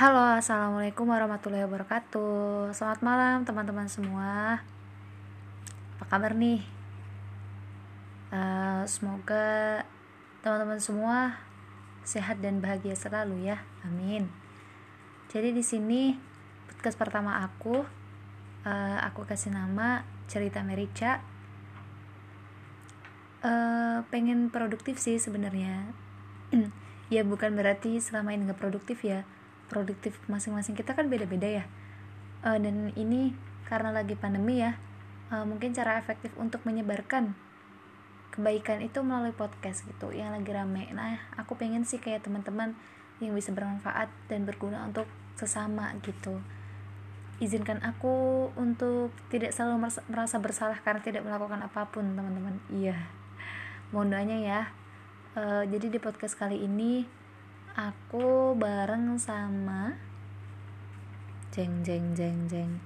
Halo, assalamualaikum warahmatullahi wabarakatuh. Selamat malam, teman-teman semua. Apa kabar nih? Uh, semoga teman-teman semua sehat dan bahagia selalu ya. Amin. Jadi di sini podcast pertama aku, uh, aku kasih nama cerita Merica. Uh, pengen produktif sih sebenarnya. ya bukan berarti selama ini nggak produktif ya produktif masing-masing kita kan beda-beda ya. Uh, dan ini karena lagi pandemi ya uh, mungkin cara efektif untuk menyebarkan kebaikan itu melalui podcast gitu yang lagi rame. Nah aku pengen sih kayak teman-teman yang bisa bermanfaat dan berguna untuk sesama gitu. Izinkan aku untuk tidak selalu merasa bersalah karena tidak melakukan apa pun teman-teman. Iya mohon doanya ya. Uh, jadi di podcast kali ini aku bareng sama jeng jeng jeng jeng